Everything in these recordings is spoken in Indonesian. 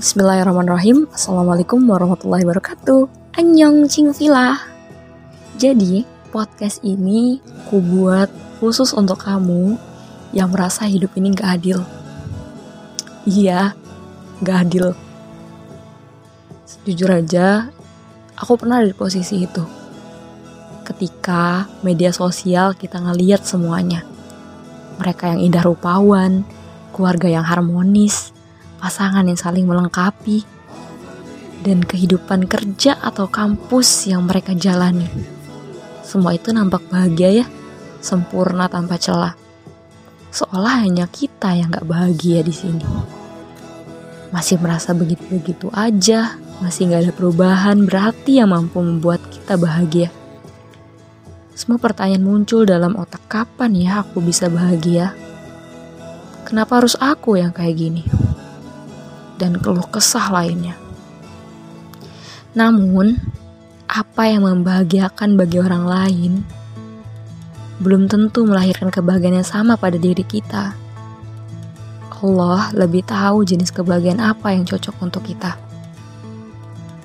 Bismillahirrahmanirrahim. Assalamualaikum warahmatullahi wabarakatuh. Annyeong Villa. Jadi podcast ini ku buat khusus untuk kamu Yang merasa hidup ini gak adil. Iya, gak adil. Jujur aja, aku pernah ada di posisi itu. Ketika media sosial kita ngeliat semuanya. Mereka yang indah rupawan, keluarga yang harmonis, pasangan yang saling melengkapi, dan kehidupan kerja atau kampus yang mereka jalani. Semua itu nampak bahagia ya, sempurna tanpa celah. Seolah hanya kita yang gak bahagia di sini. Masih merasa begitu-begitu aja, masih gak ada perubahan berarti yang mampu membuat kita bahagia. Semua pertanyaan muncul dalam otak kapan ya aku bisa bahagia? Kenapa harus aku yang kayak gini? Dan keluh kesah lainnya. Namun, apa yang membahagiakan bagi orang lain belum tentu melahirkan kebahagiaan yang sama pada diri kita. Allah lebih tahu jenis kebahagiaan apa yang cocok untuk kita.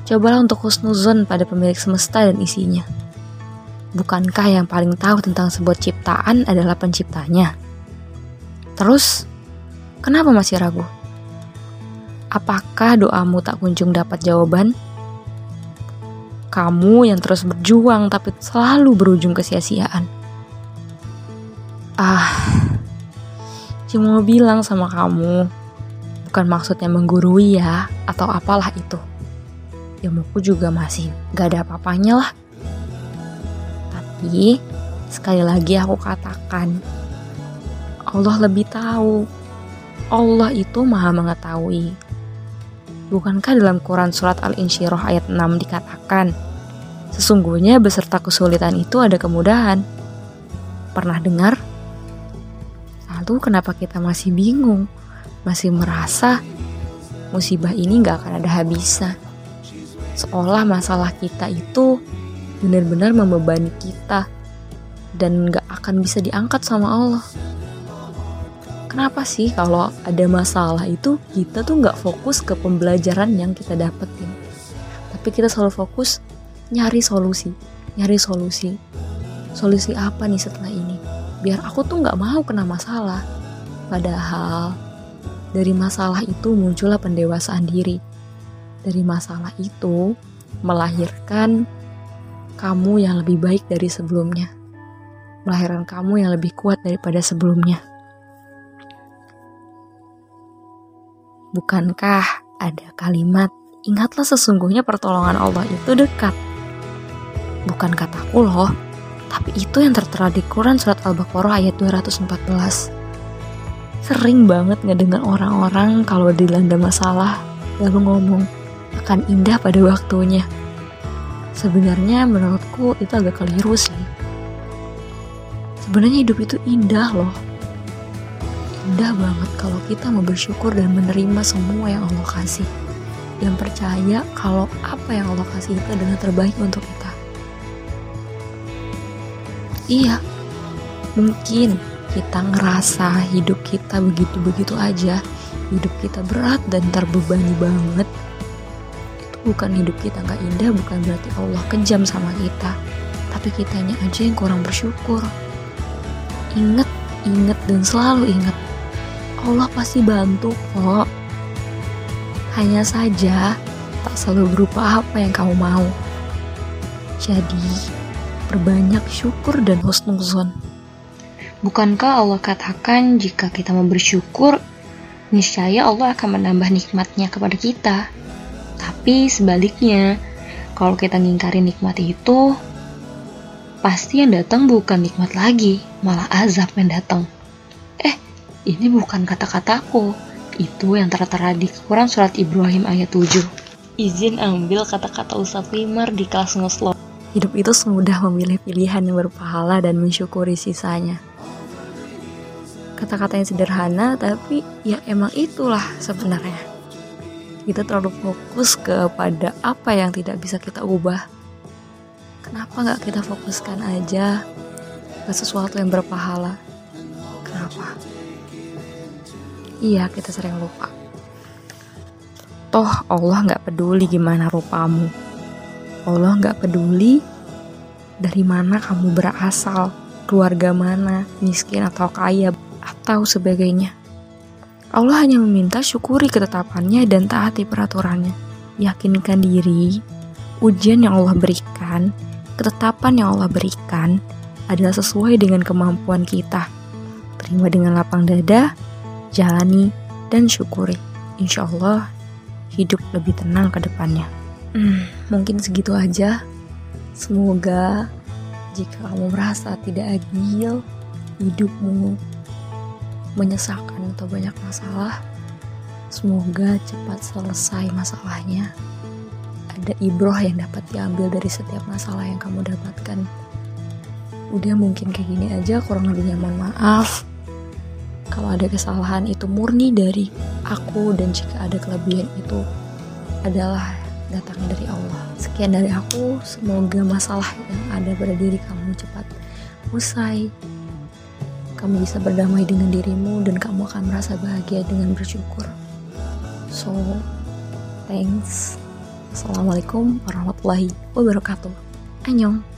Cobalah untuk husnuzon pada pemilik semesta dan isinya. Bukankah yang paling tahu tentang sebuah ciptaan adalah penciptanya? Terus, kenapa masih ragu? Apakah doamu tak kunjung dapat jawaban? Kamu yang terus berjuang tapi selalu berujung kesia-siaan. Ah, cuma mau bilang sama kamu, bukan maksudnya menggurui ya, atau apalah itu. Ilmuku juga masih gak ada apa-apanya lah. Tapi, sekali lagi aku katakan, Allah lebih tahu. Allah itu maha mengetahui Bukankah dalam Quran Surat Al-Insyirah ayat 6 dikatakan, Sesungguhnya beserta kesulitan itu ada kemudahan. Pernah dengar? Lalu kenapa kita masih bingung? Masih merasa musibah ini gak akan ada habisnya. Seolah masalah kita itu benar-benar membebani kita dan gak akan bisa diangkat sama Allah kenapa sih kalau ada masalah itu kita tuh nggak fokus ke pembelajaran yang kita dapetin? Tapi kita selalu fokus nyari solusi nyari solusi. Solusi apa nih setelah ini? Biar aku tuh nggak mau kena masalah. Padahal dari masalah itu muncullah pendewasaan diri. Dari masalah itu melahirkan kamu yang lebih baik dari sebelumnya. Melahirkan kamu yang lebih kuat daripada sebelumnya Bukankah ada kalimat, ingatlah sesungguhnya pertolongan Allah itu dekat. Bukan kataku loh, tapi itu yang tertera di Quran Surat Al-Baqarah ayat 214. Sering banget ngedengar orang-orang kalau dilanda masalah, lalu ngomong, akan indah pada waktunya. Sebenarnya menurutku itu agak keliru sih. Sebenarnya hidup itu indah loh indah banget kalau kita mau bersyukur dan menerima semua yang Allah kasih. Dan percaya kalau apa yang Allah kasih itu adalah terbaik untuk kita. Iya mungkin kita ngerasa hidup kita begitu-begitu aja. Hidup kita berat dan terbebani banget. Itu bukan hidup kita nggak indah bukan berarti Allah kejam sama kita. Tapi kitanya aja yang kurang bersyukur. Inget inget dan selalu inget Allah pasti bantu kok. Hanya saja tak selalu berupa apa yang kamu mau. Jadi, perbanyak syukur dan husnuzon. Bukankah Allah katakan jika kita mau bersyukur, niscaya Allah akan menambah nikmatnya kepada kita. Tapi sebaliknya, kalau kita ngingkari nikmat itu, pasti yang datang bukan nikmat lagi, malah azab yang datang. Ini bukan kata-kataku, itu yang tertera di Quran Surat Ibrahim ayat 7. Izin ambil kata-kata Ustaz Wimar di kelas ngoslo. Hidup itu semudah memilih pilihan yang berpahala dan mensyukuri sisanya. Kata-kata yang sederhana, tapi ya emang itulah sebenarnya. Kita terlalu fokus kepada apa yang tidak bisa kita ubah. Kenapa nggak kita fokuskan aja ke sesuatu yang berpahala? Kenapa? Iya, kita sering lupa. Toh Allah nggak peduli gimana rupamu. Allah nggak peduli dari mana kamu berasal, keluarga mana, miskin atau kaya, atau sebagainya. Allah hanya meminta syukuri ketetapannya dan taati peraturannya. Yakinkan diri, ujian yang Allah berikan, ketetapan yang Allah berikan adalah sesuai dengan kemampuan kita. Terima dengan lapang dada, jalani, dan syukuri. Insya Allah, hidup lebih tenang ke depannya. Hmm, mungkin segitu aja. Semoga jika kamu merasa tidak adil, hidupmu menyesakan atau banyak masalah, semoga cepat selesai masalahnya. Ada ibroh yang dapat diambil dari setiap masalah yang kamu dapatkan. Udah mungkin kayak gini aja, kurang lebihnya mohon maaf. Kalau ada kesalahan itu murni dari aku dan jika ada kelebihan itu adalah datang dari Allah. Sekian dari aku, semoga masalah yang ada pada diri kamu cepat usai. Kamu bisa berdamai dengan dirimu dan kamu akan merasa bahagia dengan bersyukur. So, thanks. Assalamualaikum warahmatullahi wabarakatuh. Annyeong.